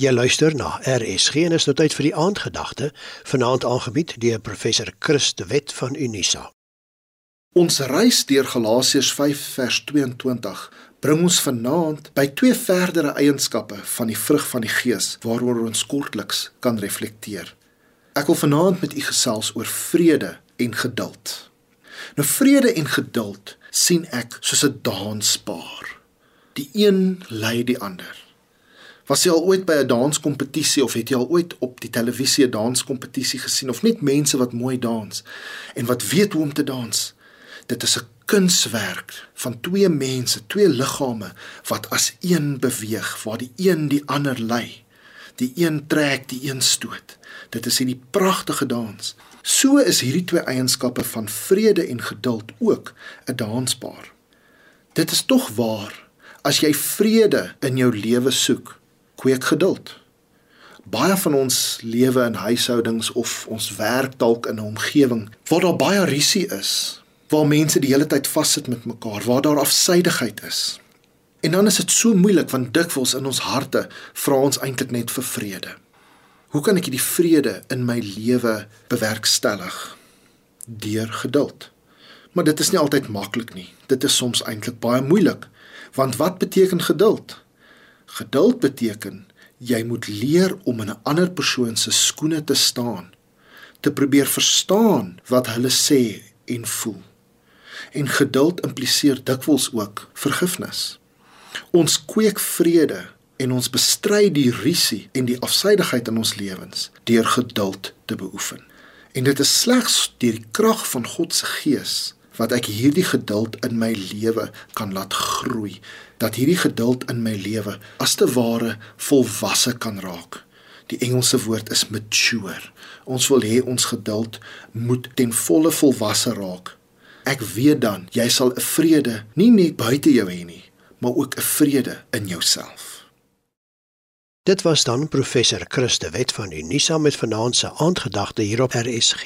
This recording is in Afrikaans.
Jy luister na RSG en is nou tyd vir die aandgedagte, vanaand aangebied deur professor Chris de Wet van Unisa. Ons reis deur Galasiërs 5 vers 22 bring ons vanaand by twee verdere eienskappe van die vrug van die Gees waaroor ons kortliks kan reflekteer. Ek wil vanaand met u gesels oor vrede en geduld. Nou vrede en geduld sien ek soos 'n danspaar. Die een lei die ander. Was jy al ooit by 'n danskompetisie of het jy al ooit op die televisie 'n danskompetisie gesien of net mense wat mooi dans en wat weet hoe om te dans? Dit is 'n kunswerk van twee mense, twee liggame wat as een beweeg, waar die een die ander lei. Die een trek, die een stoot. Dit is hierdie pragtige dans. So is hierdie twee eienskappe van vrede en geduld ook 'n danspaar. Dit is tog waar as jy vrede in jou lewe soek, kweek geduld. Baie van ons lewe in huishoudings of ons werk dalk in 'n omgewing waar daar baie risie is, waar mense die hele tyd vassit met mekaar, waar daar afsydigheid is. En dan is dit so moeilik want dikwels in ons harte vra ons eintlik net vir vrede. Hoe kan ek hierdie vrede in my lewe bewerkstellig? Deur geduld. Maar dit is nie altyd maklik nie. Dit is soms eintlik baie moeilik. Want wat beteken geduld? Geduld beteken jy moet leer om in 'n ander persoon se skoene te staan, te probeer verstaan wat hulle sê en voel. En geduld impliseer dikwels ook vergifnis. Ons kweek vrede en ons bestry die risie en die afsydigheid in ons lewens deur geduld te beoefen. En dit is slegs deur die krag van God se Gees wat ek hierdie geduld in my lewe kan laat groei. Dat hierdie geduld in my lewe as te ware volwasse kan raak. Die Engelse woord is mature. Ons wil hê ons geduld moet ten volle volwasse raak. Ek weet dan jy sal 'n vrede nie net buite jou hê nie maar ook 'n vrede in jouself. Dit was dan professor Christe Wet van Unisa met vanaand se aandgedagte hier op RSG